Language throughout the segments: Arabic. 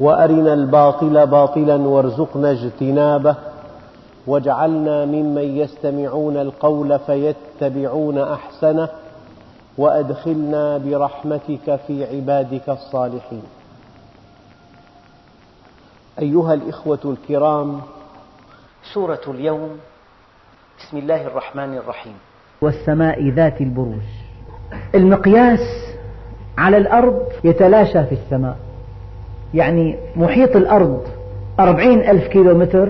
وأرنا الباطل باطلا وارزقنا اجتنابه واجعلنا ممن يستمعون القول فيتبعون أحسنه وأدخلنا برحمتك في عبادك الصالحين. أيها الإخوة الكرام سورة اليوم بسم الله الرحمن الرحيم. والسماء ذات البروج. المقياس على الأرض يتلاشى في السماء. يعني محيط الأرض أربعين ألف كيلو متر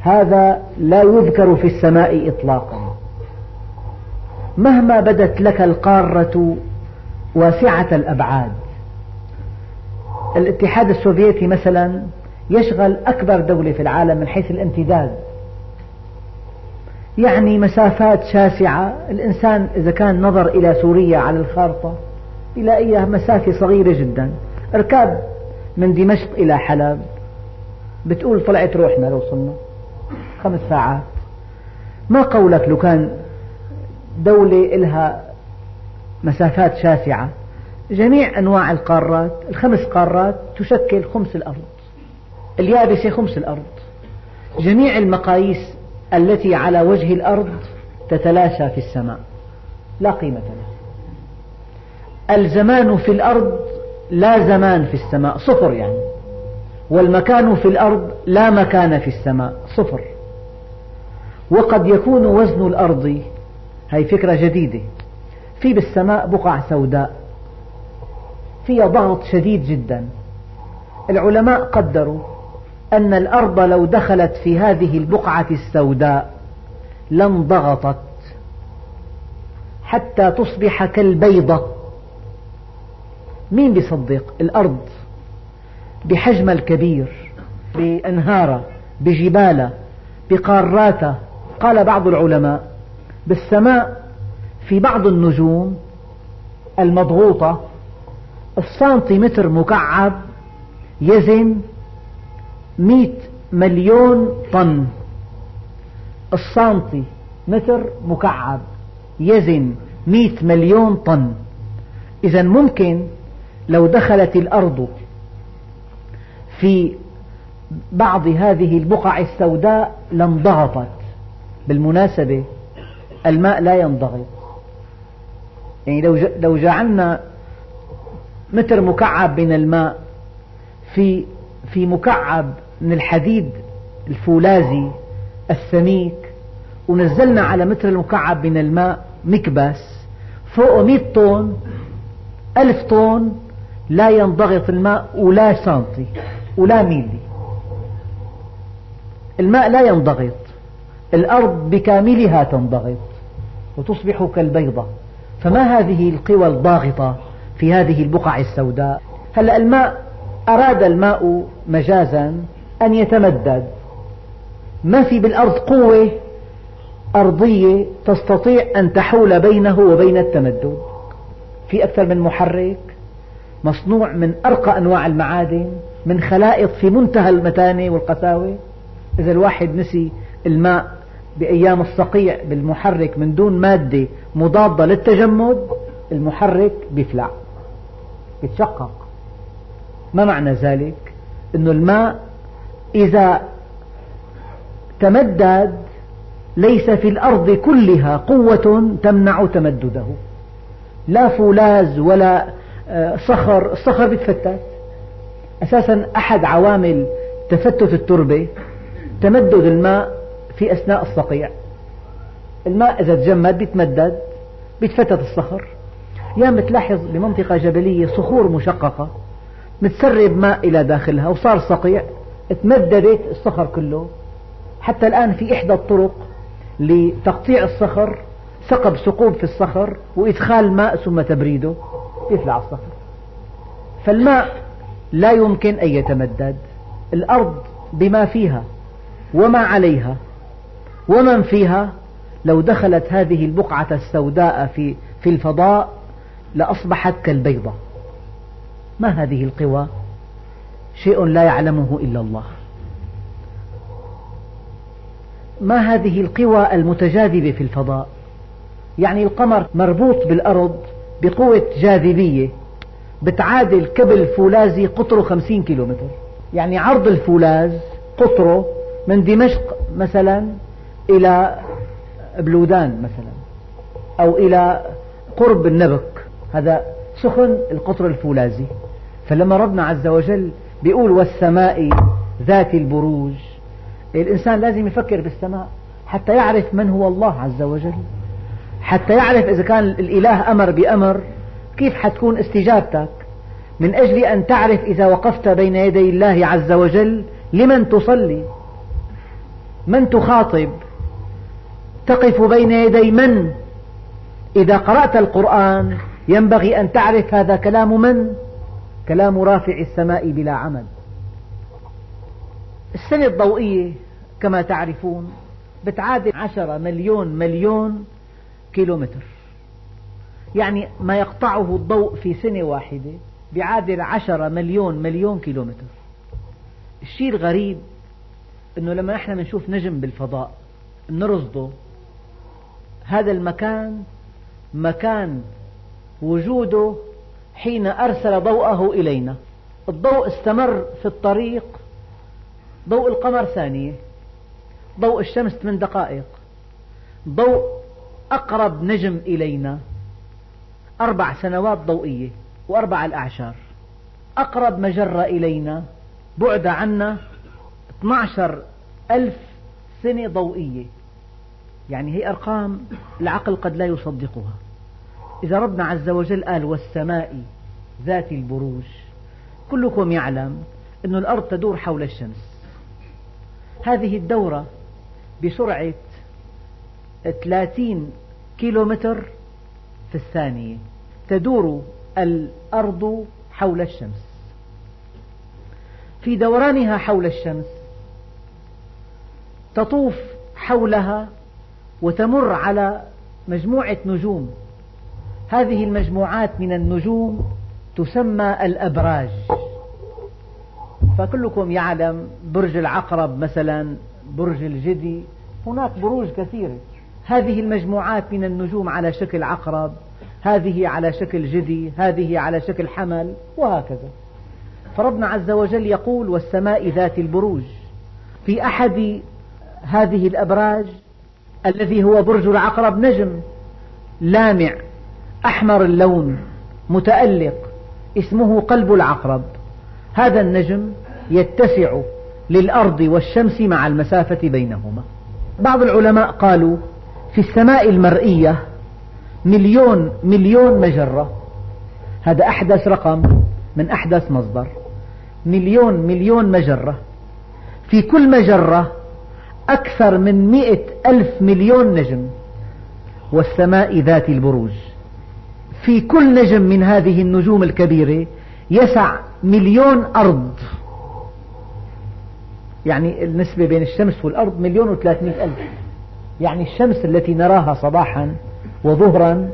هذا لا يذكر في السماء إطلاقا. مهما بدت لك القارة واسعة الأبعاد. الاتحاد السوفيتي مثلا يشغل أكبر دولة في العالم من حيث الامتداد. يعني مسافات شاسعة الإنسان إذا كان نظر إلى سوريا على الخارطة يلاقيها مسافة صغيرة جدا. اركاب من دمشق إلى حلب. بتقول طلعت روحنا لو وصلنا خمس ساعات. ما قولك لو كان دولة إلها مسافات شاسعة. جميع أنواع القارات الخمس قارات تشكل خمس الأرض. اليابسة خمس الأرض. جميع المقاييس التي على وجه الأرض تتلاشى في السماء. لا قيمة لها. الزمان في الأرض لا زمان في السماء صفر يعني. والمكان في الأرض لا مكان في السماء صفر. وقد يكون وزن الأرض هذه فكرة جديدة في بالسماء بقع سوداء فيها ضغط شديد جدا. العلماء قدروا أن الأرض لو دخلت في هذه البقعة السوداء لانضغطت حتى تصبح كالبيضة. مين بيصدق؟ الأرض بحجمها الكبير بأنهارها بجبالها بقاراتها قال بعض العلماء بالسماء في بعض النجوم المضغوطة السنتيمتر مكعب يزن مئة مليون طن. السنتي متر مكعب يزن مئة مليون طن. إذا ممكن لو دخلت الأرض في بعض هذه البقع السوداء لانضغطت. بالمناسبة الماء لا ينضغط. يعني لو لو جعلنا متر مكعب من الماء في في مكعب من الحديد الفولاذي السميك ونزلنا على متر المكعب من الماء مكبس فوقه 100 طن ألف طن لا ينضغط الماء ولا سنتي ولا ميلي. الماء لا ينضغط الأرض بكاملها تنضغط وتصبح كالبيضة. فما هذه القوى الضاغطة في هذه البقع السوداء؟ هلأ الماء أراد الماء مجازا أن يتمدد. ما في بالأرض قوة أرضية تستطيع أن تحول بينه وبين التمدد؟ في أكثر من محرك؟ مصنوع من أرقى أنواع المعادن من خلائط في منتهى المتانة والقساوة. إذا الواحد نسي الماء بأيام الصقيع بالمحرك من دون مادة مضادة للتجمد المحرك بيفلع يتشقق ما معنى ذلك؟ أن الماء إذا تمدد ليس في الأرض كلها قوة تمنع تمدده. لا فولاذ ولا صخر الصخر بيتفتت أساسا أحد عوامل تفتت التربة تمدد الماء في أثناء الصقيع. الماء إذا تجمد بيتمدد بيتفتت الصخر. يا تلاحظ بمنطقة جبلية صخور مشققة متسرب ماء إلى داخلها وصار صقيع تمددت الصخر كله. حتى الآن في إحدى الطرق لتقطيع الصخر ثقب ثقوب في الصخر وإدخال ماء ثم تبريده. يطلع الصخر فالماء لا يمكن أن يتمدد. الأرض بما فيها وما عليها ومن فيها لو دخلت هذه البقعة السوداء في في الفضاء لأصبحت كالبيضة. ما هذه القوى؟ شيء لا يعلمه إلا الله. ما هذه القوى المتجاذبة في الفضاء؟ يعني القمر مربوط بالأرض بقوة جاذبية بتعادل كبل فولاذي قطره خمسين كيلومتر. يعني عرض الفولاذ قطره من دمشق مثلا إلى بلودان مثلا أو إلى قرب النبك هذا سخن القطر الفولاذي. فلما ربنا عز وجل بيقول والسماء ذات البروج الإنسان لازم يفكر بالسماء حتى يعرف من هو الله عز وجل. حتى يعرف إذا كان الإله أمر بأمر كيف حتكون استجابتك؟ من أجل أن تعرف إذا وقفت بين يدي الله عز وجل لمن تصلي؟ من تخاطب؟ تقف بين يدي من؟ إذا قرأت القرآن ينبغي أن تعرف هذا كلام من؟ كلام رافع السماء بلا عمد السنة الضوئية كما تعرفون بتعادل عشرة مليون مليون كيلومتر. يعني ما يقطعه الضوء في سنة واحدة بيعادل عشرة مليون مليون كيلومتر. الشيء الغريب أنه لما نحن نشوف نجم بالفضاء نرصده هذا المكان مكان وجوده حين أرسل ضوءه إلينا. الضوء استمر في الطريق ضوء القمر ثانية ضوء الشمس من دقائق ضوء أقرب نجم إلينا. أربع سنوات ضوئية وأربع الأعشار. أقرب مجرة إلينا. بعد عنا 12 ألف سنة ضوئية. يعني هي أرقام العقل قد لا يصدقها. إذا ربنا عز وجل قال والسماء ذات البروج. كلكم يعلم أن الأرض تدور حول الشمس. هذه الدورة بسرعة 30 كيلومتر في الثانية. تدور الأرض حول الشمس. في دورانها حول الشمس. تطوف حولها وتمر على مجموعة نجوم. هذه المجموعات من النجوم تسمى الأبراج. فكلكم يعلم برج العقرب مثلا برج الجدي. هناك بروج كثيرة. هذه المجموعات من النجوم على شكل عقرب هذه على شكل جدي هذه على شكل حمل وهكذا. فربنا عز وجل يقول والسماء ذات البروج في أحد هذه الأبراج الذي هو برج العقرب نجم لامع أحمر اللون متألق اسمه قلب العقرب. هذا النجم يتسع للأرض والشمس مع المسافة بينهما. بعض العلماء قالوا في السماء المرئية مليون مليون مجرة. هذا أحدث رقم من أحدث مصدر. مليون مليون مجرة. في كل مجرة أكثر من مئة ألف مليون نجم. والسماء ذات البروج. في كل نجم من هذه النجوم الكبيرة يسع مليون أرض. يعني النسبة بين الشمس والأرض مليون وثلاثمئة ألف. يعني الشمس التي نراها صباحا وظهرا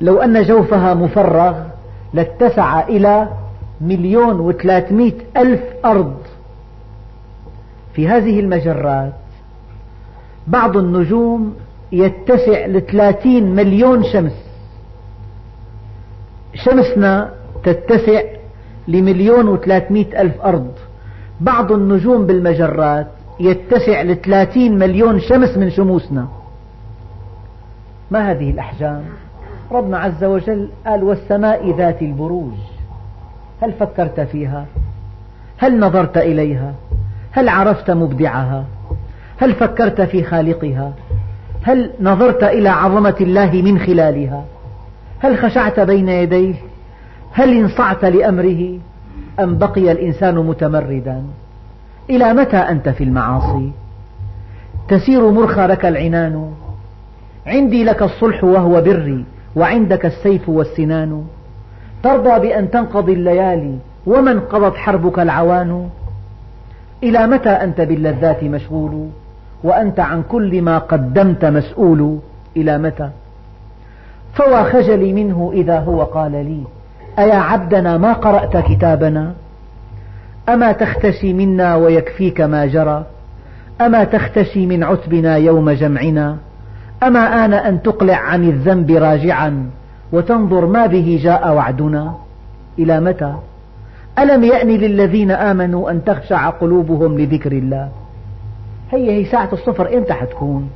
لو أن جوفها مفرغ لاتسع إلى مليون وثلاثمئة ألف أرض. في هذه المجرات بعض النجوم يتسع لثلاثين مليون شمس. شمسنا تتسع لمليون وثلاثمئة ألف أرض. بعض النجوم بالمجرات يتسع لثلاثين مليون شمس من شموسنا. ما هذه الأحجام؟ ربنا عز وجل قال والسماء ذات البروج هل فكرت فيها؟ هل نظرت إليها؟ هل عرفت مبدعها؟ هل فكرت في خالقها؟ هل نظرت إلى عظمة الله من خلالها؟ هل خشعت بين يديه؟ هل انصعت لأمره؟ أم بقي الإنسان متمردا؟ إلى متى أنت في المعاصي؟ تسير مرخى لك العنان. عندي لك الصلح وهو بري وعندك السيف والسنان. ترضى بأن تنقضي الليالي ومن قضت حربك العوان. إلى متى أنت باللذات مشغول؟ وأنت عن كل ما قدمت مسؤول. إلى متى؟ فوى خجلي منه إذا هو قال لي أيا عبدنا ما قرأت كتابنا؟ أما تختشي منا ويكفيك ما جرى؟ أما تختشي من عتبنا يوم جمعنا؟ أما آن أن تقلع عن الذنب راجعا وتنظر ما به جاء وعدنا؟ إلى متى؟ ألم يأن للذين آمنوا أن تخشع قلوبهم لذكر الله؟ هي هي ساعة الصفر إمتى حتكون؟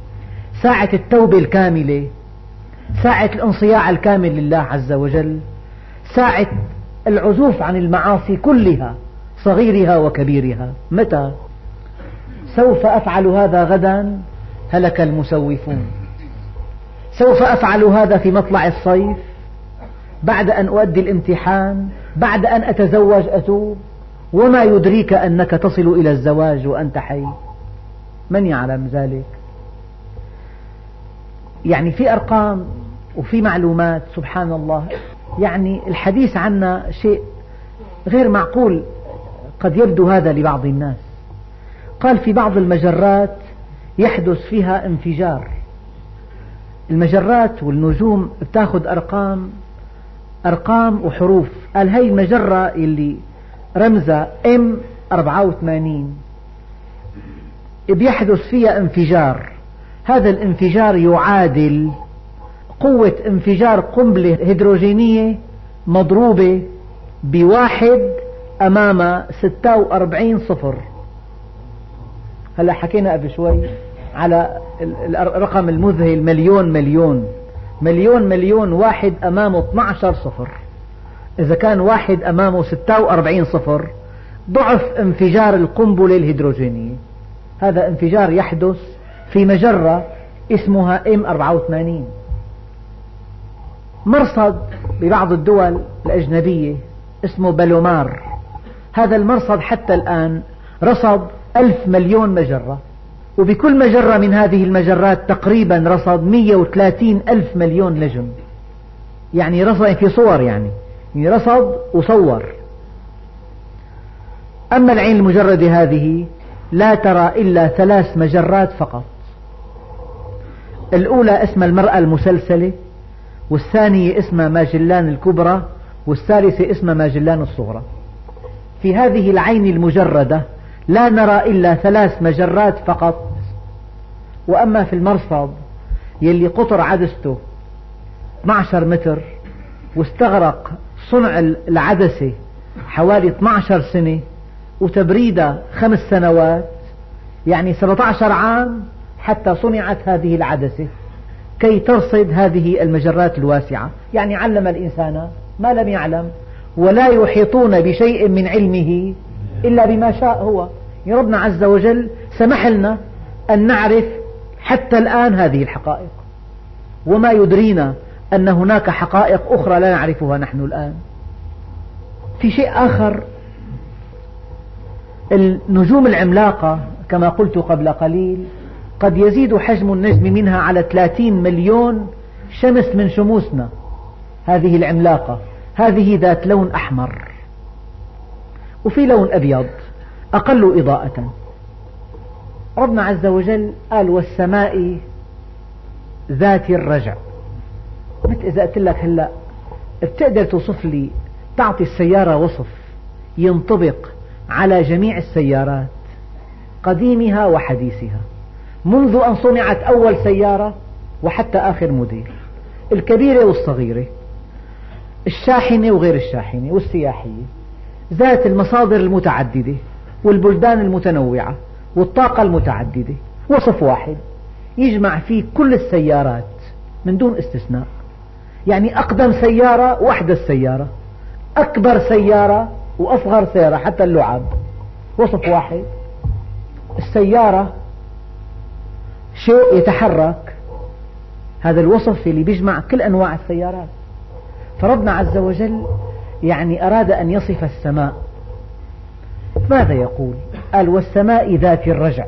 ساعة التوبة الكاملة؟ ساعة الانصياع الكامل لله عز وجل؟ ساعة العزوف عن المعاصي كلها؟ صغيرها وكبيرها. متى؟ سوف أفعل هذا غدا؟ هلك المسوفون. سوف أفعل هذا في مطلع الصيف؟ بعد أن أؤدي الامتحان؟ بعد أن أتزوج أتوب؟ وما يدريك أنك تصل إلى الزواج وأنت حي؟ من يعلم ذلك؟ يعني في أرقام وفي معلومات سبحان الله. يعني الحديث عنا شيء غير معقول. قد يبدو هذا لبعض الناس. قال في بعض المجرات يحدث فيها انفجار. المجرات والنجوم بتاخذ أرقام أرقام وحروف. قال هي المجرة اللي رمزها ام 84 بيحدث فيها انفجار. هذا الانفجار يعادل قوة انفجار قنبلة هيدروجينية مضروبة بواحد أمام 46 صفر. هلا حكينا قبل شوي على الرقم المذهل مليون مليون. مليون مليون واحد أمامه 12 صفر. إذا كان واحد أمامه 46 صفر ضعف انفجار القنبلة الهيدروجينية. هذا انفجار يحدث في مجرة اسمها M84 مرصد ببعض الدول الأجنبية اسمه بالومار هذا المرصد حتى الآن رصد ألف مليون مجرة. وبكل مجرة من هذه المجرات تقريبا رصد 130 ألف مليون نجم يعني رصد في صور يعني. يعني رصد وصور. أما العين المجردة هذه لا ترى إلا ثلاث مجرات فقط. الأولى اسمها المرأة المسلسلة والثانية اسمها ماجلان الكبرى والثالثة اسمها ماجلان الصغرى. في هذه العين المجردة لا نرى إلا ثلاث مجرات فقط. وأما في المرصد يلي قطر عدسته 12 متر واستغرق صنع العدسة حوالي 12 سنة وتبريدها خمس سنوات يعني 17 عام حتى صنعت هذه العدسة. كي ترصد هذه المجرات الواسعة. يعني علم الإنسان ما لم يعلم. ولا يحيطون بشيء من علمه إلا بما شاء هو. ربنا عز وجل سمح لنا أن نعرف حتى الآن هذه الحقائق. وما يدرينا أن هناك حقائق أخرى لا نعرفها نحن الآن. في شيء آخر النجوم العملاقة كما قلت قبل قليل قد يزيد حجم النجم منها على 30 مليون شمس من شموسنا هذه العملاقة. هذه ذات لون أحمر. وفي لون أبيض أقل إضاءة. ربنا عز وجل قال والسماء ذات الرجع. مثل إذا قلت لك هلأ بتقدر توصف لي تعطي السيارة وصف ينطبق على جميع السيارات قديمها وحديثها منذ أن صنعت أول سيارة وحتى آخر موديل الكبيرة والصغيرة. الشاحنة وغير الشاحنة والسياحية. ذات المصادر المتعددة والبلدان المتنوعة والطاقة المتعددة. وصف واحد يجمع فيه كل السيارات من دون استثناء. يعني أقدم سيارة وحدة السيارة أكبر سيارة وأصغر سيارة حتى اللعب. وصف واحد السيارة شيء يتحرك. هذا الوصف اللي بيجمع كل أنواع السيارات. فربنا عز وجل يعني أراد أن يصف السماء. ماذا يقول؟ قال والسماء ذات الرجع.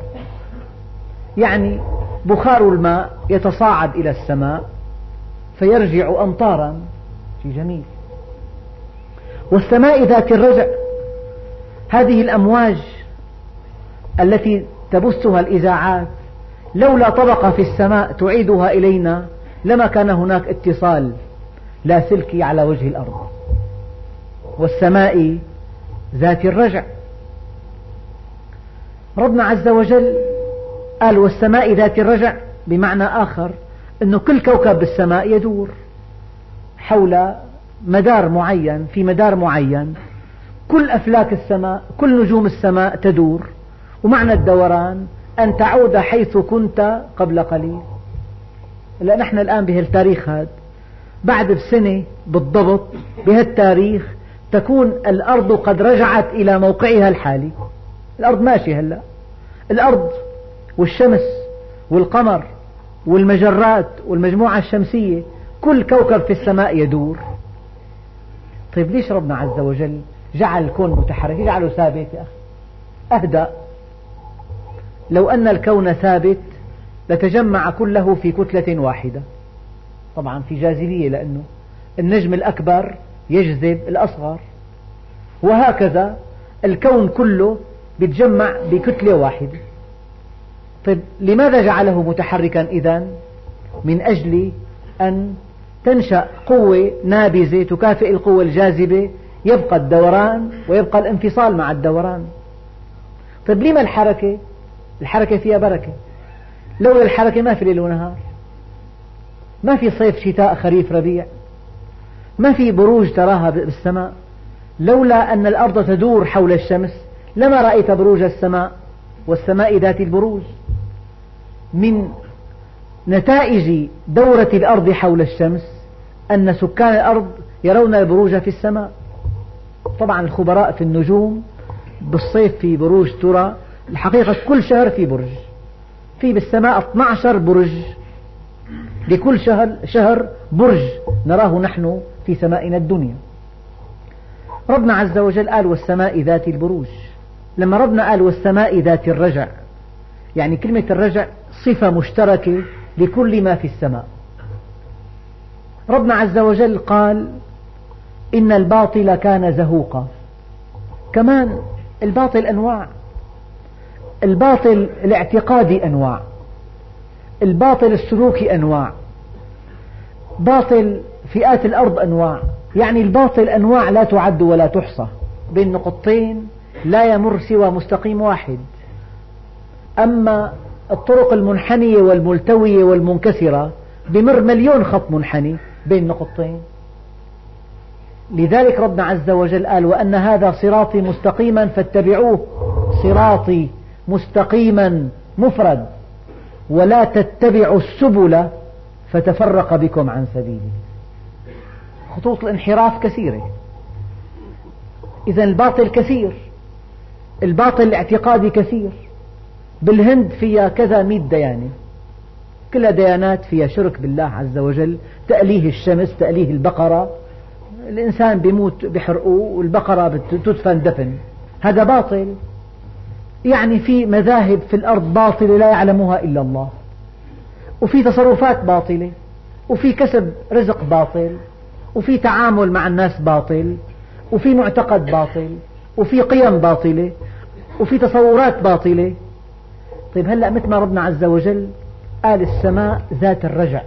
يعني بخار الماء يتصاعد إلى السماء فيرجع أمطارا. شيء جميل. والسماء ذات الرجع. هذه الأمواج التي تبثها الإذاعات لولا طبقة في السماء تعيدها إلينا لما كان هناك اتصال لاسلكي على وجه الأرض. والسماء ذات الرجع. ربنا عز وجل قال والسماء ذات الرجع بمعنى آخر أن كل كوكب بالسماء يدور حول مدار معين في مدار معين. كل أفلاك السماء كل نجوم السماء تدور. ومعنى الدوران أن تعود حيث كنت قبل قليل. لا نحن الآن بهالتاريخ هذا. بعد بسنة بالضبط بهالتاريخ تكون الأرض قد رجعت إلى موقعها الحالي. الأرض ماشية هلأ. الأرض والشمس والقمر والمجرات والمجموعة الشمسية كل كوكب في السماء يدور. طيب ليش ربنا عز وجل جعل الكون متحرك؟ يجعله ثابت يا أخي؟ أهدأ. لو أن الكون ثابت لتجمع كله في كتلة واحدة. طبعا في جاذبية لأنه النجم الأكبر يجذب الأصغر. وهكذا الكون كله يتجمع بكتلة واحدة. طيب لماذا جعله متحركا إذا؟ من أجل أن تنشأ قوة نابذة تكافئ القوة الجاذبة يبقى الدوران ويبقى الانفصال مع الدوران. طيب لما الحركة؟ الحركة فيها بركة. لولا الحركة ما في ليل ونهار. ما في صيف شتاء خريف ربيع ما في بروج تراها بالسماء لولا أن الأرض تدور حول الشمس لما رأيت بروج السماء والسماء ذات البروج. من نتائج دورة الأرض حول الشمس أن سكان الأرض يرون البروج في السماء. طبعا الخبراء في النجوم بالصيف في بروج ترى الحقيقة كل شهر في برج. في بالسماء 12 برج. لكل شهر, شهر برج نراه نحن في سمائنا الدنيا. ربنا عز وجل قال والسماء ذات البروج. لما ربنا قال والسماء ذات الرجع يعني كلمة الرجع صفة مشتركة لكل ما في السماء. ربنا عز وجل قال إن الباطل كان زهوقا. كمان الباطل أنواع. الباطل الاعتقادي أنواع. الباطل السلوكي أنواع. باطل فئات الأرض أنواع. يعني الباطل أنواع لا تعد ولا تحصى. بين نقطتين لا يمر سوى مستقيم واحد. أما الطرق المنحنية والملتوية والمنكسرة بمر مليون خط منحني بين نقطتين. لذلك ربنا عز وجل قال وأن هذا صراطي مستقيما فاتبعوه. صراطي مستقيما مفرد. ولا تتبعوا السبل فتفرق بكم عن سبيله. خطوط الانحراف كثيرة. إذا الباطل كثير. الباطل الاعتقادي كثير. بالهند فيها كذا مئة ديانة. كلها ديانات فيها شرك بالله عز وجل تأليه الشمس تأليه البقرة. الإنسان بيموت بحرقوه والبقرة تدفن دفن. هذا باطل. يعني في مذاهب في الأرض باطلة لا يعلمها إلا الله. وفي تصرفات باطلة وفي كسب رزق باطل وفي تعامل مع الناس باطل وفي معتقد باطل وفي قيم باطلة وفي تصورات باطلة. طيب هلأ مثل ما ربنا عز وجل قال السماء ذات الرجع.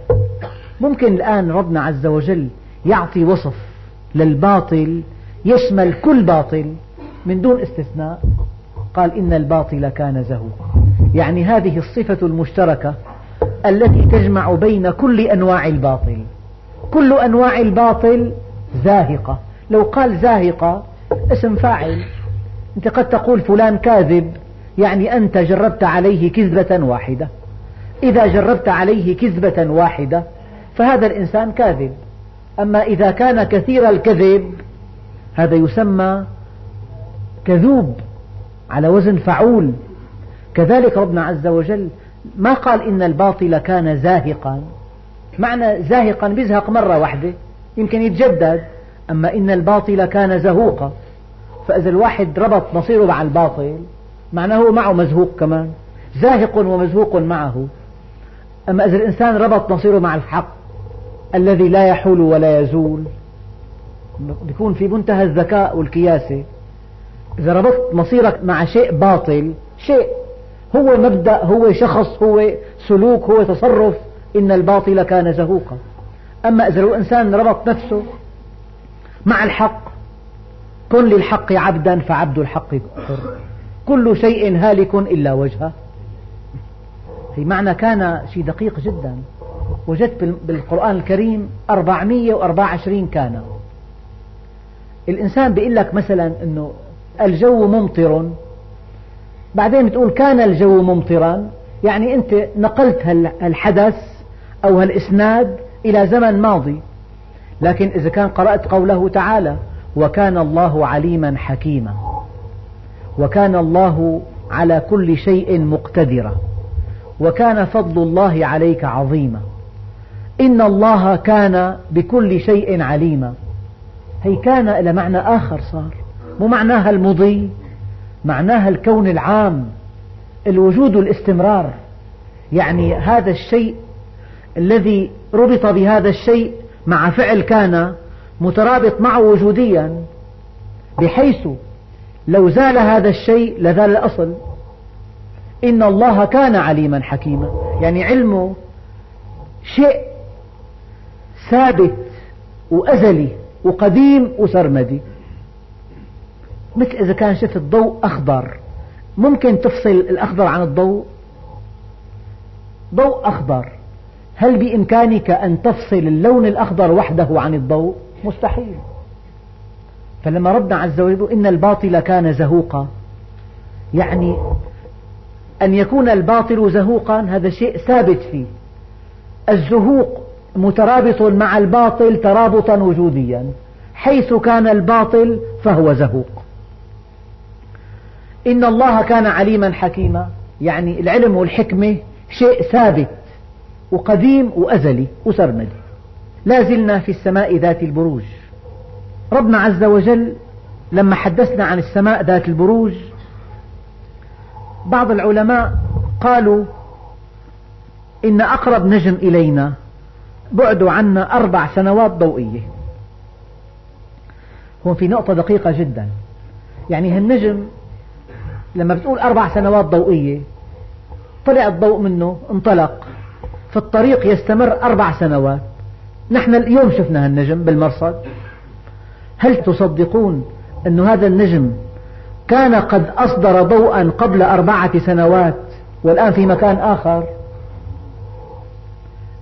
ممكن الآن ربنا عز وجل يعطي وصف للباطل يشمل كل باطل من دون استثناء. قال إن الباطل كان زهوقا يعني هذه الصفة المشتركة التي تجمع بين كل أنواع الباطل. كل أنواع الباطل زاهقة. لو قال زاهقة اسم فاعل. أنت قد تقول فلان كاذب يعني أنت جربت عليه كذبة واحدة. إذا جربت عليه كذبة واحدة فهذا الإنسان كاذب. أما إذا كان كثير الكذب هذا يسمى كذوب على وزن فعول. كذلك ربنا عز وجل ما قال إن الباطل كان زاهقا؟ معنى زاهقا بيزهق مرة واحدة يمكن يتجدد أما إن الباطل كان زهوقا فإذا الواحد ربط مصيره مع الباطل معناه معه مزهوق كمان زاهق ومزهوق معه. أما إذا الإنسان ربط مصيره مع الحق الذي لا يحول ولا يزول يكون في منتهى الذكاء والكياسة إذا ربطت مصيرك مع شيء باطل شيء هو مبدأ هو شخص هو سلوك هو تصرف. إن الباطل كان زهوقا. أما إذا لو إنسان ربط نفسه مع الحق كن للحق عبدا فعبد الحق حر كل شيء هالك إلا وجهه. في معنى كان شيء دقيق جدا. وجدت بالقرآن الكريم 424 كان. الإنسان بيقول لك مثلا أنه الجو ممطر. بعدين بتقول كان الجو ممطرا. يعني أنت نقلت الحدث أو هالإسناد إلى زمن ماضي. لكن إذا كان قرأت قوله تعالى وكان الله عليما حكيما وكان الله على كل شيء مقتدرا وكان فضل الله عليك عظيما إن الله كان بكل شيء عليما هي كان إلى معنى آخر صار. مو معناها المضي. معناها الكون العام الوجود والاستمرار يعني هذا الشيء الذي ربط بهذا الشيء مع فعل كان مترابط معه وجوديا بحيث لو زال هذا الشيء لزال الأصل. إن الله كان عليما حكيما. يعني علمه شيء ثابت وأزلي وقديم وسرمدي. مثل إذا كان شفت ضوء أخضر ممكن تفصل الأخضر عن الضوء؟ ضوء أخضر. هل بإمكانك أن تفصل اللون الأخضر وحده عن الضوء؟ مستحيل. فلما ربنا عز وجل إن الباطل كان زهوقا. يعني أن يكون الباطل زهوقا هذا شيء ثابت فيه. الزهوق مترابط مع الباطل ترابطا وجوديا. حيث كان الباطل فهو زهوق. إن الله كان عليما حكيما. يعني العلم والحكمة شيء ثابت وقديم وأزلي وسرمدي لا زلنا في السماء ذات البروج. ربنا عز وجل لما حدثنا عن السماء ذات البروج بعض العلماء قالوا إن أقرب نجم إلينا بعده عنا أربع سنوات ضوئية. هون في نقطة دقيقة جدا. يعني هالنجم لما بتقول أربع سنوات ضوئية طلع الضوء منه انطلق. في الطريق يستمر أربع سنوات. نحن اليوم شفنا هالنجم بالمرصد. هل تصدقون أن هذا النجم كان قد أصدر ضوءا قبل أربعة سنوات والآن في مكان آخر؟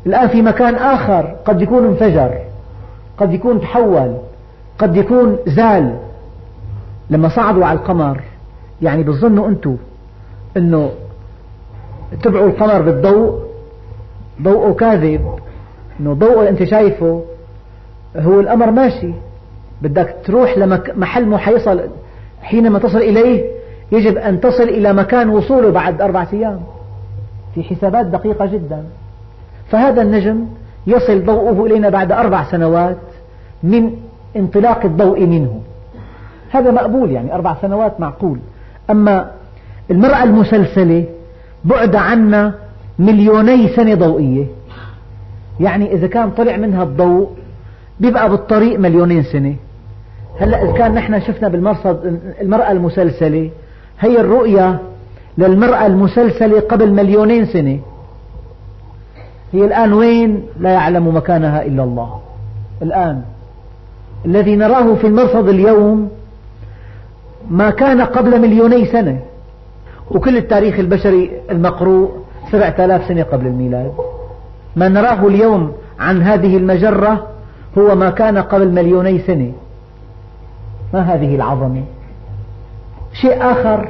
الآن في مكان آخر قد يكون انفجر قد يكون تحول قد يكون زال. لما صعدوا على القمر يعني بتظنوا أنتم أنه اتبعوا القمر بالضوء ضوءه كاذب أنه ضوءه أنت شايفه هو القمر ماشي بدك تروح لمحل ما حيصل حينما تصل إليه يجب أن تصل إلى مكان وصوله بعد أربعة أيام. في حسابات دقيقة جدا. فهذا النجم يصل ضوءه إلينا بعد أربع سنوات من انطلاق الضوء منه. هذا مقبول يعني أربع سنوات معقول. أما المرأة المسلسلة بعد عنا مليوني سنة ضوئية. يعني إذا كان طلع منها الضوء بيبقى بالطريق مليونين سنة. هلأ إذا كان نحن شفنا بالمرصد المرأة المسلسلة هي الرؤية للمرأة المسلسلة قبل مليونين سنة. هي الآن وين؟ لا يعلم مكانها إلا الله. الآن. الذي نراه في المرصد اليوم ما كان قبل مليوني سنة. وكل التاريخ البشري المقروء سبعة آلاف سنة قبل الميلاد. ما نراه اليوم عن هذه المجرة هو ما كان قبل مليوني سنة. ما هذه العظمة؟ شيء آخر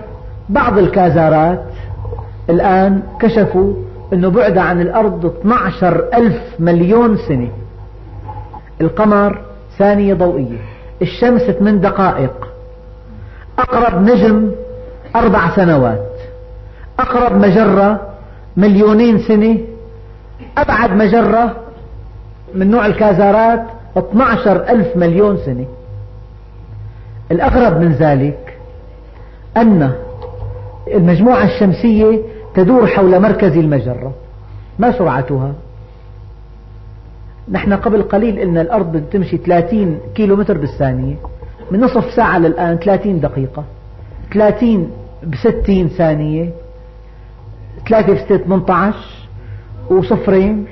بعض الكازارات الآن كشفوا أنه بعد عن الأرض 12 ألف مليون سنة. القمر ثانية ضوئية الشمس 8 دقائق. أقرب نجم أربع سنوات. أقرب مجرة مليونين سنة. أبعد مجرة من نوع الكازارات 12 ألف مليون سنة. الأغرب من ذلك أن المجموعة الشمسية تدور حول مركز المجرة. ما سرعتها؟ نحن قبل قليل أن الأرض تمشي 30 كيلو متر بالثانية. من نصف ساعة للآن 30 دقيقة. 30 بستين ثانية. ثلاثة في ستة 18 وصفرين.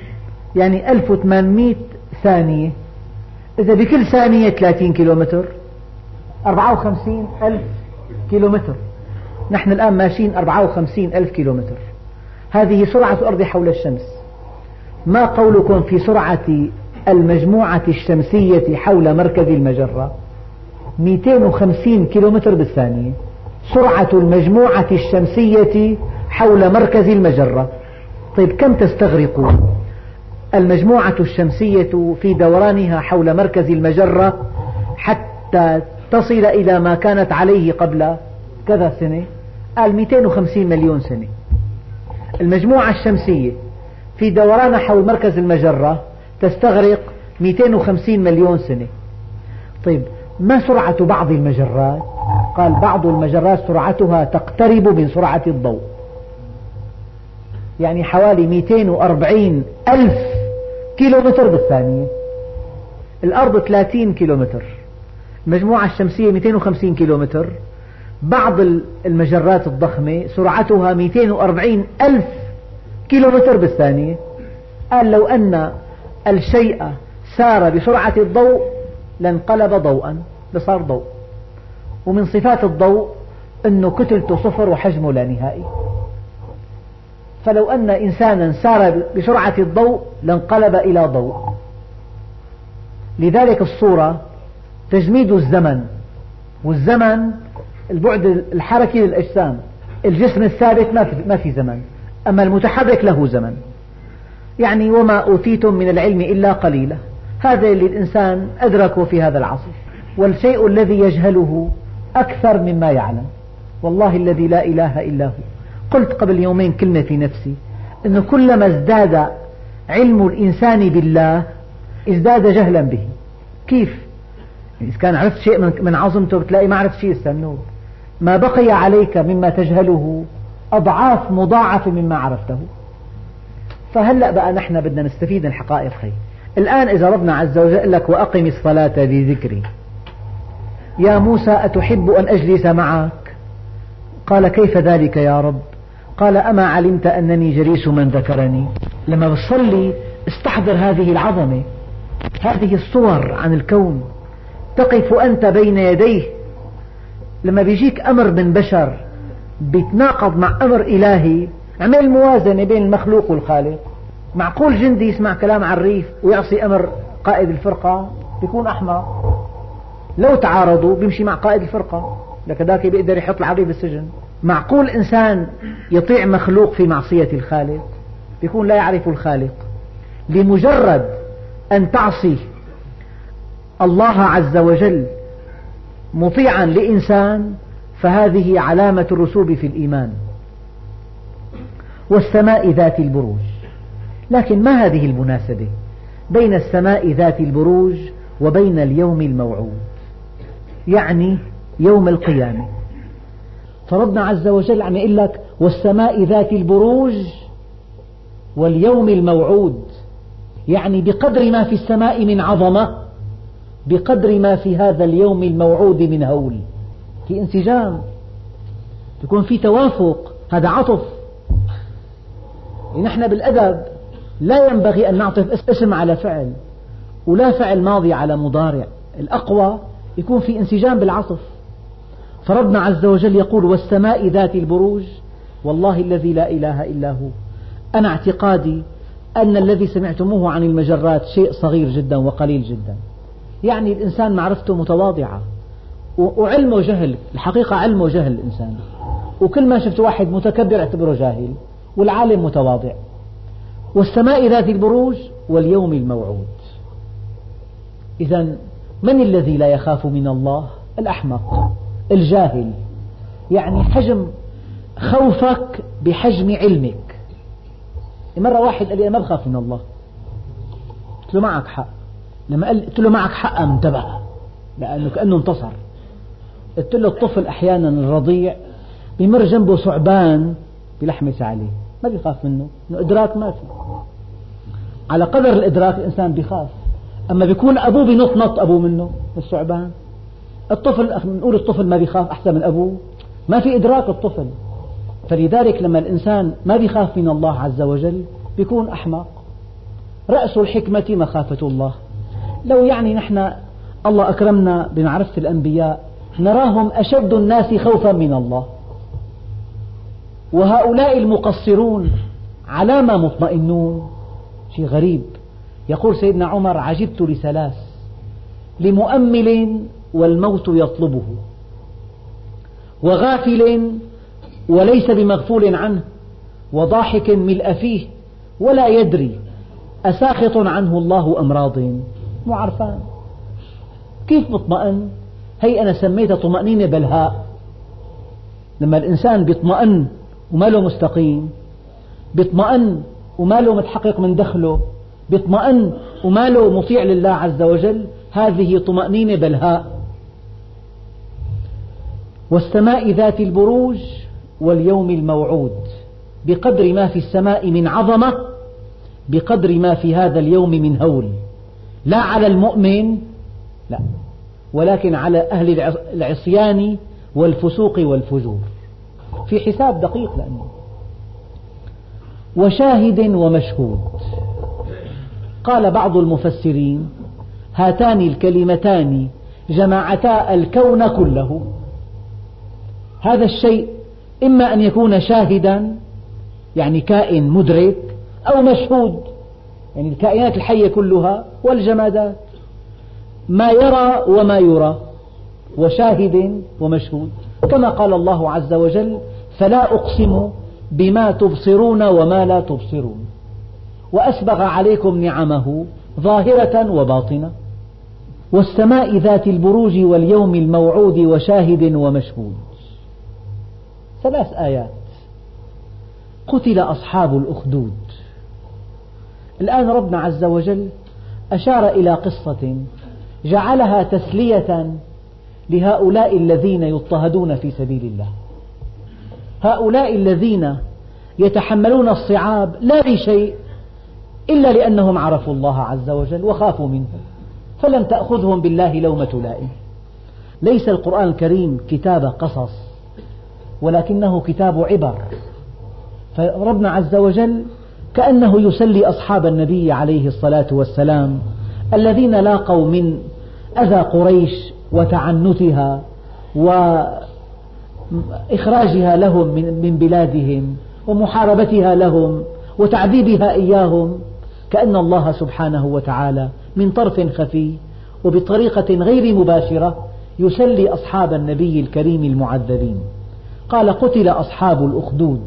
يعني 1800 ثانية. إذا بكل ثانية 30 كيلومتر. 54 ألف كيلومتر. نحن الآن ماشيين 54 ألف كيلومتر. هذه سرعة الأرض حول الشمس. ما قولكم في سرعة المجموعة الشمسية حول مركز المجرة؟ 250 كيلومتر بالثانية. سرعة المجموعة الشمسية حول مركز المجرة. طيب كم تستغرق المجموعة الشمسية في دورانها حول مركز المجرة حتى تصل إلى ما كانت عليه قبل كذا سنة؟ قال 250 مليون سنة. المجموعة الشمسية في دورانها حول مركز المجرة تستغرق 250 مليون سنة. طيب ما سرعة بعض المجرات؟ قال بعض المجرات سرعتها تقترب من سرعة الضوء. يعني حوالي 240 ألف كيلومتر بالثانية. الأرض 30 كيلومتر. المجموعة الشمسية 250 كيلومتر. بعض المجرات الضخمة سرعتها 240 ألف كيلومتر بالثانية. قال لو أن الشيء سار بسرعة الضوء لانقلب ضوءا. لصار ضوء. ومن صفات الضوء أنه كتلته صفر وحجمه لا نهائي. فلو أن إنسانا سار بسرعة الضوء لانقلب إلى ضوء. لذلك الصورة تجميد الزمن والزمن البعد الحركي للأجسام. الجسم الثابت ما في زمن أما المتحرك له زمن. يعني وما أوتيتم من العلم إلا قليلا. هذا اللي الإنسان أدركه في هذا العصر. والشيء الذي يجهله أكثر مما يعلم. والله الذي لا إله إلا هو. قلت قبل يومين كلمة في نفسي. أنه كلما ازداد علم الإنسان بالله ازداد جهلا به. كيف؟ إذا كان عرفت شيء من عظمته بتلاقي ما عرفت شيء استنوه. ما بقي عليك مما تجهله أضعاف مضاعفة مما عرفته. فهلأ بقى نحن بدنا نستفيد من الحقائق هي الآن إذا ربنا عز وجل لك وأقم الصلاة لذكري يا موسى أتحب أن أجلس معك؟ قال كيف ذلك يا رب؟ قال أما علمت أنني جليس من ذكرني؟ لما بتصلي استحضر هذه العظمة هذه الصور عن الكون. تقف أنت بين يديه. لما بيجيك أمر من بشر بيتناقض مع أمر إلهي. اعمل موازنة بين المخلوق والخالق. معقول جندي يسمع كلام عريف ويعصي أمر قائد الفرقة؟ بيكون أحمق. لو تعارضوا بيمشي مع قائد الفرقة لك ذاك بيقدر يحط العريف بالسجن. معقول إنسان يطيع مخلوق في معصية الخالق؟ بيكون لا يعرف الخالق. لمجرد أن تعصي الله عز وجل مطيعا لإنسان فهذه علامة الرسوب في الإيمان. والسماء ذات البروج. لكن ما هذه المناسبة؟ بين السماء ذات البروج وبين اليوم الموعود. يعني يوم القيامة. فربنا عز وجل عم يقول لك والسماء ذات البروج واليوم الموعود. يعني بقدر ما في السماء من عظمة بقدر ما في هذا اليوم الموعود من هول. في انسجام. يكون في توافق. هذا عطف. نحن بالأدب لا ينبغي أن نعطف اسم على فعل ولا فعل ماضي على مضارع. الأقوى يكون في انسجام بالعطف فربنا عز وجل يقول والسماء ذات البروج والله الذي لا إله إلا هو. أنا اعتقادي أن الذي سمعتموه عن المجرات شيء صغير جدا وقليل جدا. يعني الإنسان معرفته متواضعة. وعلمه جهل الحقيقة علمه جهل الإنسان. وكل ما شفت واحد متكبر أعتبره جاهل والعالم متواضع. والسماء ذات البروج واليوم الموعود. إذا من الذي لا يخاف من الله؟ الأحمق الجاهل. يعني حجم خوفك بحجم علمك. مرة واحد قال لي أنا ما بخاف من الله. قلت له معك حق. لما قلت له معك حق انتبه لأنه كأنه انتصر. قلت له الطفل أحيانا الرضيع بمر جنبه ثعبان بلحمس عليه ما بيخاف منه. إنه إدراك ما في. على قدر الإدراك الإنسان بيخاف. أما بيكون أبوه بنط نط أبوه منه الثعبان الطفل نقول الطفل ما بيخاف أحسن من أبوه. ما في إدراك الطفل. فلذلك لما الإنسان ما بيخاف من الله عز وجل بيكون أحمق. رأس الحكمة مخافة الله. لو يعني نحن الله أكرمنا بمعرفة الأنبياء نراهم أشد الناس خوفا من الله. وهؤلاء المقصرون على ما مطمئنون. شيء غريب. يقول سيدنا عمر عجبت لثلاث لمؤمل والموت يطلبه وغافل وليس بمغفول عنه وضاحك ملء فيه ولا يدري أساخط عنه الله أم راض. مو عرفان كيف مطمئن؟ هي أنا سميتها طمأنينة بلهاء. لما الإنسان بيطمئن وما له مستقيم بيطمئن وما له متحقق من دخله بيطمئن وما له مطيع لله عز وجل هذه طمأنينة بلهاء. والسماء ذات البروج واليوم الموعود. بقدر ما في السماء من عظمة بقدر ما في هذا اليوم من هول. لا على المؤمن لا. ولكن على أهل العصيان والفسوق والفجور. في حساب دقيق لأنه. وشاهد ومشهود. قال بعض المفسرين هاتان الكلمتان جمعتا الكون كله. هذا الشيء إما أن يكون شاهدا يعني كائن مدرك أو مشهود يعني الكائنات الحية كلها والجمادات. ما يرى وما يرى وشاهد ومشهود. كما قال الله عز وجل فلا أقسم بما تبصرون وما لا تبصرون. وأسبغ عليكم نعمه ظاهرة وباطنة. والسماء ذات البروج واليوم الموعود وشاهد ومشهود. ثلاث آيات. قتل أصحاب الأخدود. الآن ربنا عز وجل أشار إلى قصة جعلها تسلية لهؤلاء الذين يضطهدون في سبيل الله. هؤلاء الذين يتحملون الصعاب لا لشيء إلا لأنهم عرفوا الله عز وجل وخافوا منه فلم تأخذهم بالله لومة لائم. ليس القرآن الكريم كتاب قصص ولكنه كتاب عبر. فربنا عز وجل كأنه يسلي أصحاب النبي عليه الصلاة والسلام الذين لاقوا من أذى قريش وتعنتها وإخراجها لهم من بلادهم ومحاربتها لهم وتعذيبها إياهم. كأن الله سبحانه وتعالى من طرف خفي وبطريقة غير مباشرة يسلي أصحاب النبي الكريم المعذبين. قال قتل أصحاب الأخدود.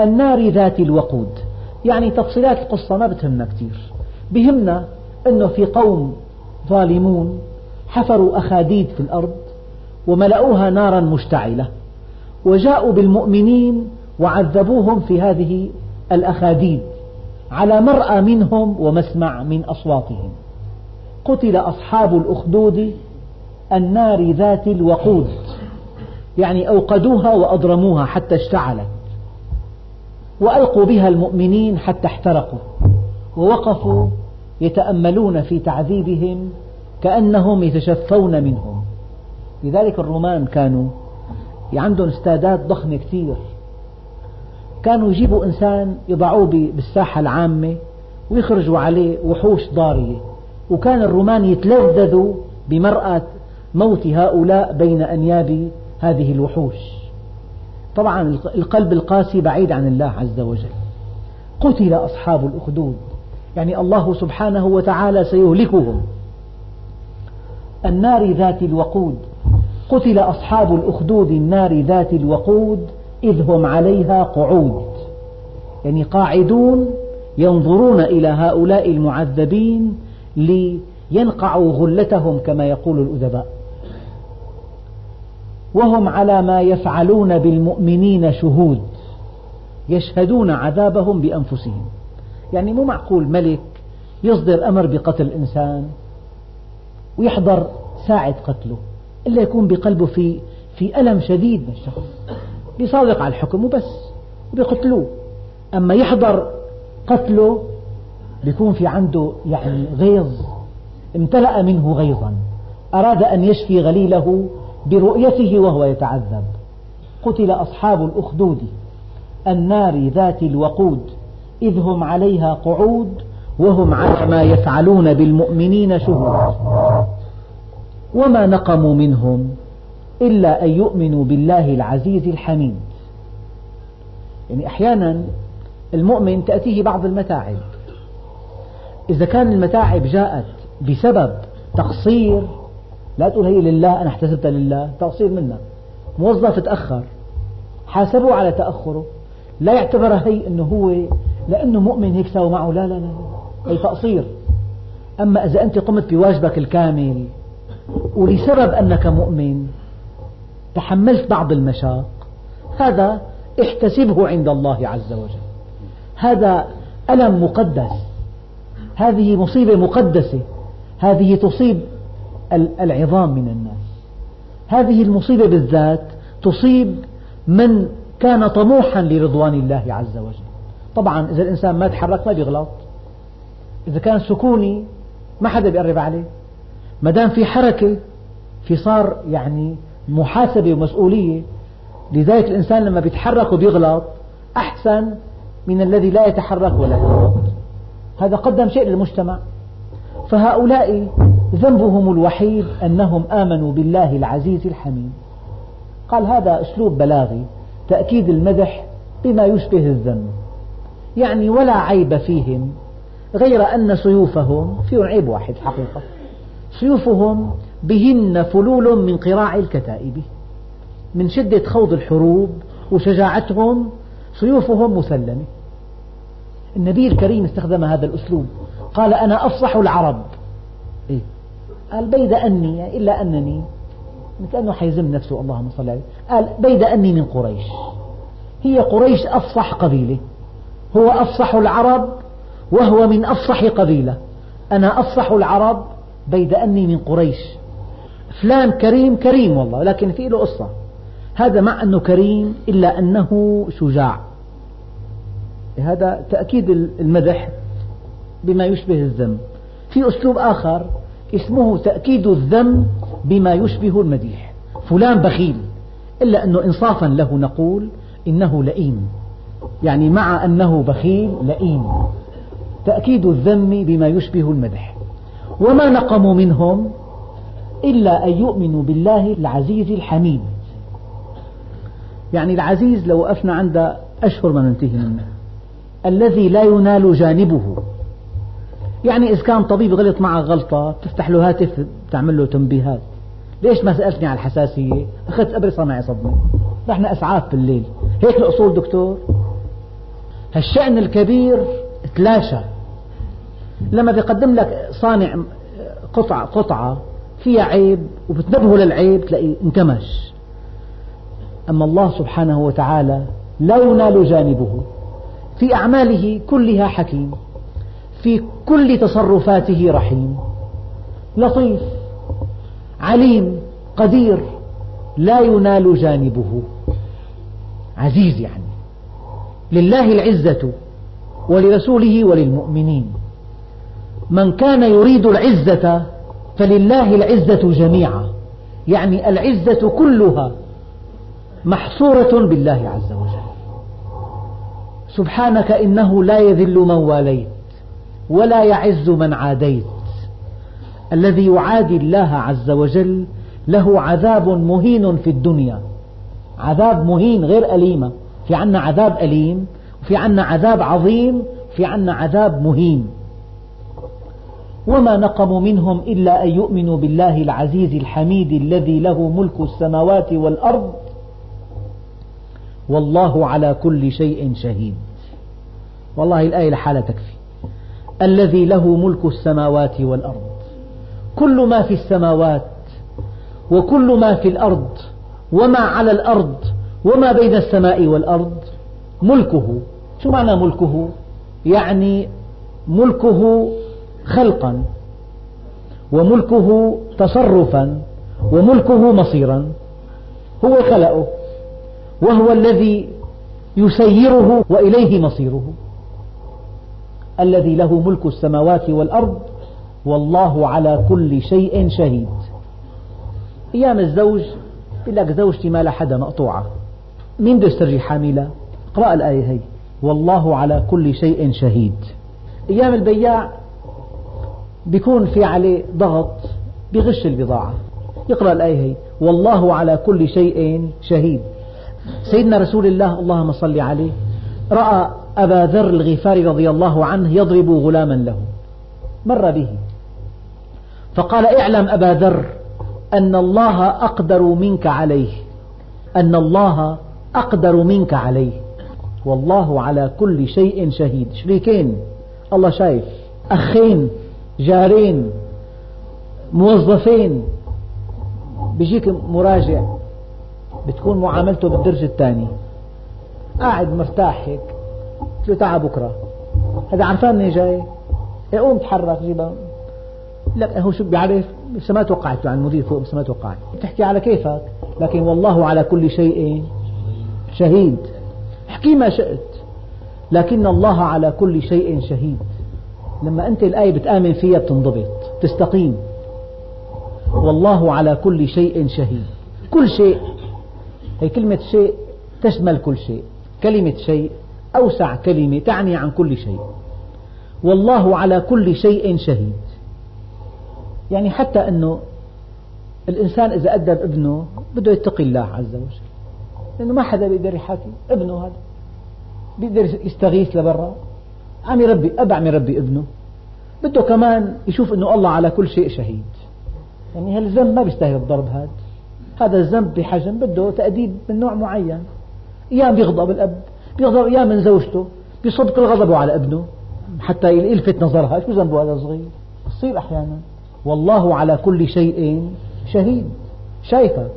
النار ذات الوقود. يعني تفصيلات القصة ما بتهمنا كثير بهمنا أنه في قوم ظالمون حفروا أخاديد في الأرض وملأوها نارا مشتعلة وجاءوا بالمؤمنين وعذبوهم في هذه الأخاديد. على مرأى منهم ومسمع من أصواتهم. قتل أصحاب الأخدود النار ذات الوقود. يعني أوقدوها وأضرموها حتى اشتعلت. وألقوا بها المؤمنين حتى احترقوا. ووقفوا يتأملون في تعذيبهم كأنهم يتشفون منهم. لذلك الرومان كانوا عندهم استادات ضخمة كثير. كانوا يجيبوا إنسان يضعوه بالساحة العامة ويخرجوا عليه وحوش ضارية. وكان الرومان يتلذذوا بمرأة موت هؤلاء بين أنياب هذه الوحوش. طبعا القلب القاسي بعيد عن الله عز وجل. قتل أصحاب الأخدود. يعني الله سبحانه وتعالى سيهلكهم. النار ذات الوقود. قتل أصحاب الأخدود النار ذات الوقود إذ هم عليها قعود. يعني قاعدون ينظرون إلى هؤلاء المعذبين لينقعوا غلتهم كما يقول الأدباء. وهم على ما يفعلون بالمؤمنين شهود يشهدون عذابهم بأنفسهم. يعني مو معقول ملك يصدر أمر بقتل إنسان ويحضر ساعة قتله إلا يكون بقلبه في في ألم شديد من الشخص. بيصادق على الحكم وبس وبيقتلوه. أما يحضر قتله بيكون في عنده يعني غيظ امتلأ منه غيظا أراد أن يشفي غليله برؤيته وهو يتعذب. قتل أصحاب الأخدود النار ذات الوقود إذ هم عليها قعود وهم على ما يفعلون بالمؤمنين شهود. وما نقموا منهم؟ إلا أن يؤمنوا بالله العزيز الحميد. يعني أحيانا المؤمن تأتيه بعض المتاعب. إذا كان المتاعب جاءت بسبب تقصير لا تقول هي لله أنا احتسبتها لله تقصير منا موظف تأخر حاسبوا على تأخره لا يعتبرها هي أنه هو لأنه مؤمن هيك سوى معه لا لا لا هي تقصير. أما إذا أنت قمت بواجبك الكامل ولسبب أنك مؤمن تحملت بعض المشاق. هذا احتسبه عند الله عز وجل. هذا ألم مقدس. هذه مصيبة مقدسة. هذه تصيب العظام من الناس. هذه المصيبة بالذات تصيب من كان طموحا لرضوان الله عز وجل. طبعا إذا الإنسان ما تحرك ما بيغلط. إذا كان سكوني ما حدا بيقرب عليه. ما دام في حركة في صار يعني محاسبة ومسؤولية. لذلك الإنسان لما بيتحرك وبيغلط أحسن من الذي لا يتحرك ولا يغلط. هذا قدم شيء للمجتمع. فهؤلاء ذنبهم الوحيد أنهم آمنوا بالله العزيز الحميد. قال هذا أسلوب بلاغي تأكيد المدح بما يشبه الذم يعني ولا عيب فيهم غير أن سيوفهم فيهم عيب واحد حقيقة. سيوفهم بهن فلول من قراع الكتائب من شدة خوض الحروب وشجاعتهم سيوفهم مسلمة. النبي الكريم استخدم هذا الأسلوب قال أنا أفصح العرب. إيه؟ قال بيد أني إلا أنني. كأنه حيزم نفسه اللهم صل عليه. قال بيد أني من قريش. هي قريش أفصح قبيلة هو أفصح العرب وهو من أفصح قبيلة. أنا أفصح العرب بيد أني من قريش. فلان كريم كريم والله لكن في له قصة. هذا مع أنه كريم إلا أنه شجاع. هذا تأكيد المدح بما يشبه الذم في أسلوب آخر اسمه تأكيد الذم بما يشبه المديح. فلان بخيل إلا أنه إنصافا له نقول إنه لئيم. يعني مع أنه بخيل لئيم. تأكيد الذم بما يشبه المدح. وما نقموا منهم إلا أن يؤمنوا بالله العزيز الحميد. يعني العزيز لو وقفنا عند أشهر ما ننتهي منه. الذي لا ينال جانبه. يعني إذا كان طبيب غلط معك غلطة تفتح له هاتف تعمل له تنبيهات. ليش ما سألتني عن الحساسية؟ أخذت أبرصة معي صدمة. رحنا أسعاف بالليل. هيك الأصول دكتور. هالشأن الكبير تلاشى. لما بيقدم لك صانع قطعة قطعة فيها عيب وبتنبهه للعيب تلاقيه انكمش. أما الله سبحانه وتعالى لا ينال جانبه. في أعماله كلها حكيم. في كل تصرفاته رحيم. لطيف عليم قدير لا ينال جانبه. عزيز يعني. لله العزة ولرسوله وللمؤمنين. من كان يريد العزة فلله العزة جميعا. يعني العزة كلها محصورة بالله عز وجل. سبحانك إنه لا يذل من واليت ولا يعز من عاديت. الذي يعادي الله عز وجل له عذاب مهين في الدنيا. عذاب مهين غير أليمة في عنا عذاب أليم وفي عنا عذاب عظيم في عنا عذاب مهين. وما نقموا منهم إلا أن يؤمنوا بالله العزيز الحميد الذي له ملك السماوات والأرض والله على كل شيء شهيد. والله الآية لحالة تكفي. الذي له ملك السماوات والأرض. كل ما في السماوات وكل ما في الأرض وما على الأرض وما بين السماء والأرض ملكه. شو معنى ملكه؟ يعني ملكه خلقا وملكه تصرفا وملكه مصيرا. هو خلقه وهو الذي يسيره وإليه مصيره. الذي له ملك السماوات والأرض والله على كل شيء شهيد. أيام الزوج يقول لك زوجتي ما لها حدا مقطوعة. مين بده يسترجي حاملة؟ اقرأ الآية هي. والله على كل شيء شهيد. أيام البياع بيكون في عليه ضغط بغش البضاعة. يقرأ الآية هي والله على كل شيء شهيد. سيدنا رسول الله اللهم صل عليه رأى أبا ذر الغفاري رضي الله عنه يضرب غلاما له. مر به. فقال اعلم أبا ذر أن الله أقدر منك عليه. أن الله أقدر منك عليه. والله على كل شيء شهيد. شريكين. الله شايف. أخين. جارين موظفين بيجيك مراجع بتكون معاملته بالدرجة الثاني قاعد مرتاح هيك قلت له تعال بكرة. هذا عرفان منين جاي؟ يقوم تحرك جيبها لك هو شو بيعرف؟ بس ما توقعت عن المدير فوق بس ما توقعت. بتحكي على كيفك؟ لكن والله على كل شيء شهيد. احكي ما شئت لكن الله على كل شيء شهيد. لما أنت الآية بتآمن فيها بتنضبط تستقيم. والله على كل شيء شهيد. كل شيء. هي كلمة شيء تشمل كل شيء. كلمة شيء أوسع كلمة تعني عن كل شيء. والله على كل شيء شهيد. يعني حتى أنه الإنسان إذا أدب ابنه بده يتقي الله عز وجل. لأنه ما حدا بيقدر يحاكي ابنه هذا. بيقدر يستغيث لبرا. عم يربي أب عم يربي ابنه. بده كمان يشوف أنه الله على كل شيء شهيد. يعني هالذنب ما بيستاهل الضرب هذا هذا الذنب بحجم بده تأديب من نوع معين. أيام بيغضب الأب بيغضب أيام من زوجته بيصب كل غضبه على ابنه. حتى يلفت نظرها شو ذنبه هذا الصغير بصير أحيانا. والله على كل شيء شهيد. شايفك.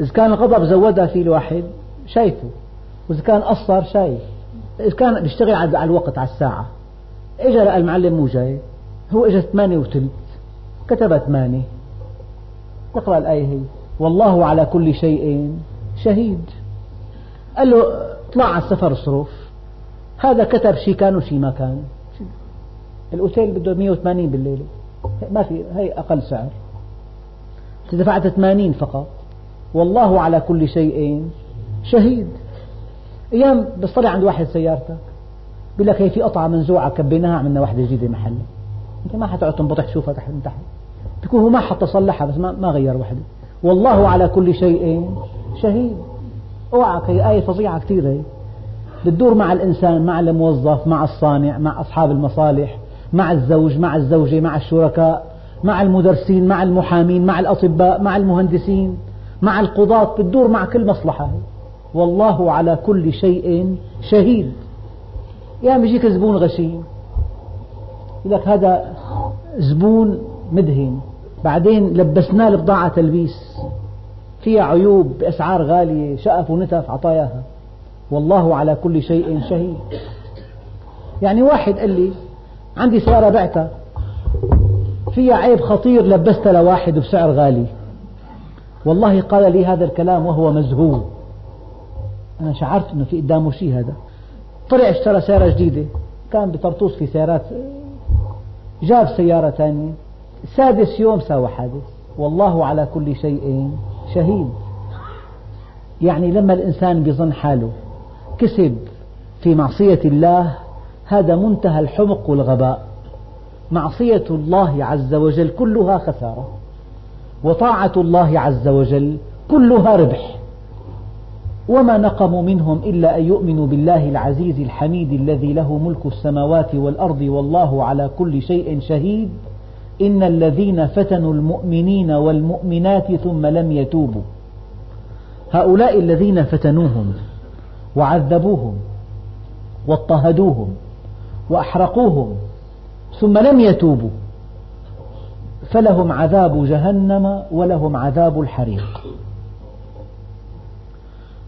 إذا كان الغضب زودها في الواحد شايفه. وإذا كان قصر شايف. كان بيشتغل على الوقت على الساعة. إجا لقى المعلم مو جاي. هو إجا ثمانية وثلث. كتب ثمانية. اقرأ الآية هي. والله على كل شيء شهيد. قال له اطلع على السفر اصرف هذا كتب شي كان وشي ما كان. الأوتيل بده 180 بالليلة ما في هي أقل سعر. دفعت 80 فقط. والله على كل شيء شهيد. أيام بتصلي عند واحد سيارتك بيقول لك هي في قطعة منزوعة كبيناها عملنا واحدة جديدة محل أنت ما حتقعد تنبطح تشوفها تحت من تحت. بيكون هو ما حتى صلحها بس ما, ما غير وحدة. والله على كل شيء شهيد. أوعك هي آية فظيعة كثير هي بتدور مع الإنسان مع الموظف مع الصانع مع أصحاب المصالح مع الزوج مع الزوجة مع الشركاء مع المدرسين مع المحامين مع الأطباء مع المهندسين مع القضاة. بتدور مع كل مصلحة والله على كل شيء شهيد. يا بيجيك زبون غشيم. يقول لك هذا زبون مدهن. بعدين لبسناه البضاعة تلبيس. فيها عيوب بأسعار غالية شقف ونتف عطاياها. والله على كل شيء شهيد. يعني واحد قال لي عندي سيارة بعتها. فيها عيب خطير لبستها لواحد بسعر غالي. والله قال لي هذا الكلام وهو مزهو أنا شعرت أنه في قدامه شيء هذا. طلع اشترى سيارة جديدة. كان بطرطوس في سيارات جاب سيارة ثانية سادس يوم ساوى حادث. والله على كل شيء شهيد. يعني لما الإنسان بيظن حاله كسب في معصية الله هذا منتهى الحمق والغباء. معصية الله عز وجل كلها خسارة. وطاعة الله عز وجل كلها ربح. وما نقموا منهم إلا أن يؤمنوا بالله العزيز الحميد الذي له ملك السماوات والأرض والله على كل شيء شهيد. إن الذين فتنوا المؤمنين والمؤمنات ثم لم يتوبوا. هؤلاء الذين فتنوهم وعذبوهم واضطهدوهم وأحرقوهم ثم لم يتوبوا فلهم عذاب جهنم ولهم عذاب الحريق.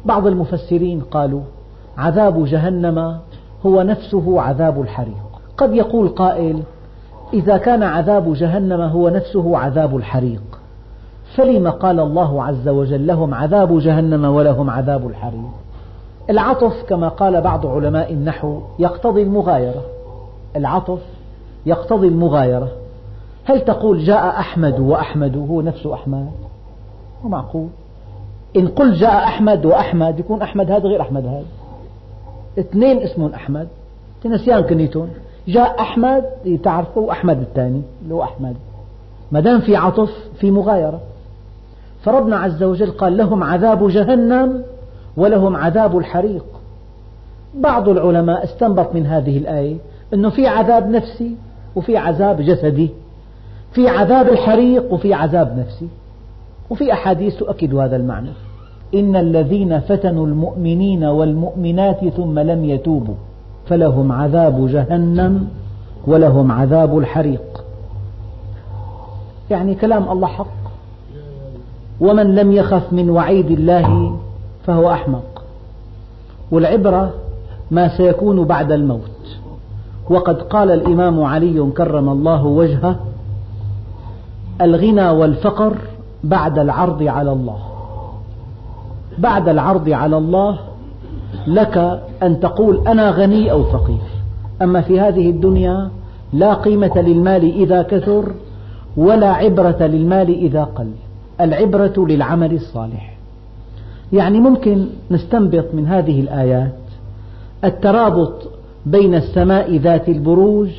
بعض المفسرين قالوا عذاب جهنم هو نفسه عذاب الحريق. قد يقول قائل إذا كان عذاب جهنم هو نفسه عذاب الحريق. فلم قال الله عز وجل لهم عذاب جهنم ولهم عذاب الحريق؟ العطف كما قال بعض علماء النحو يقتضي المغايرة. العطف يقتضي المغايرة. هل تقول جاء أحمد وأحمد هو نفس أحمد؟ معقول. إن قل جاء أحمد وأحمد يكون أحمد هذا غير أحمد هذا. اثنين اسمهم أحمد. نسيان كنيتون. جاء أحمد تعرفوا أحمد الثاني اللي هو أحمد. ما دام في عطف في مغايرة. فربنا عز وجل قال لهم عذاب جهنم ولهم عذاب الحريق. بعض العلماء استنبط من هذه الآية أنه في عذاب نفسي وفي عذاب جسدي. في عذاب الحريق وفي عذاب نفسي. وفي أحاديث تؤكد هذا المعنى. إن الذين فتنوا المؤمنين والمؤمنات ثم لم يتوبوا فلهم عذاب جهنم ولهم عذاب الحريق. يعني كلام الله حق. ومن لم يخف من وعيد الله فهو أحمق. والعبرة ما سيكون بعد الموت. وقد قال الإمام علي كرم الله وجهه الغنى والفقر بعد العرض على الله. بعد العرض على الله لك أن تقول أنا غني أو فقير. أما في هذه الدنيا لا قيمة للمال إذا كثر ولا عبرة للمال إذا قل. العبرة للعمل الصالح. يعني ممكن نستنبط من هذه الآيات الترابط بين السماء ذات البروج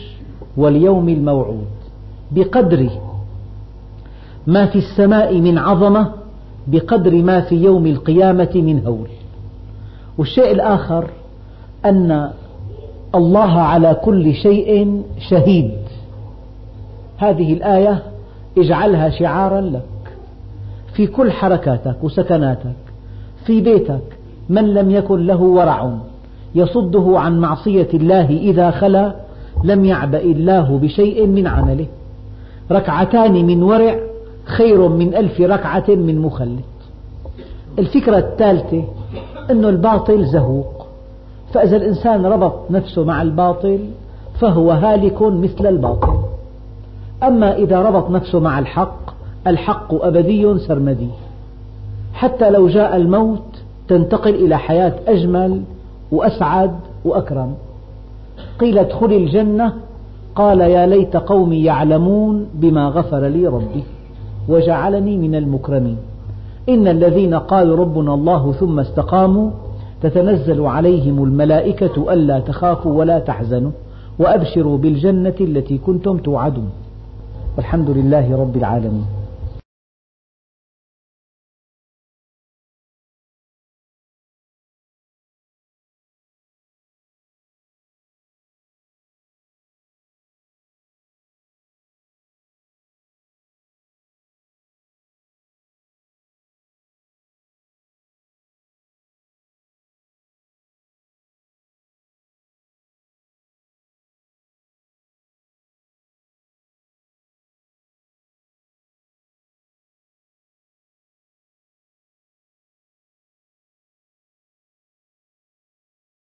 واليوم الموعود. بقدر ما في السماء من عظمة بقدر ما في يوم القيامة من هول. والشيء الآخر أن الله على كل شيء شهيد. هذه الآية اجعلها شعارا لك. في كل حركاتك وسكناتك في بيتك من لم يكن له ورع يصده عن معصية الله إذا خلا لم يعبأ الله بشيء من عمله. ركعتان من ورع خير من ألف ركعة من مخلط الفكرة الثالثة أن الباطل زهوق. فإذا الإنسان ربط نفسه مع الباطل فهو هالك مثل الباطل. أما إذا ربط نفسه مع الحق الحق أبدي سرمدي. حتى لو جاء الموت تنتقل إلى حياة أجمل وأسعد وأكرم. قيل ادخل الجنة قال يا ليت قومي يعلمون بما غفر لي ربي. وجعلني من المكرمين. إن الذين قالوا ربنا الله ثم استقاموا تتنزل عليهم الملائكة ألا تخافوا ولا تحزنوا وأبشروا بالجنة التي كنتم توعدون. والحمد لله رب العالمين.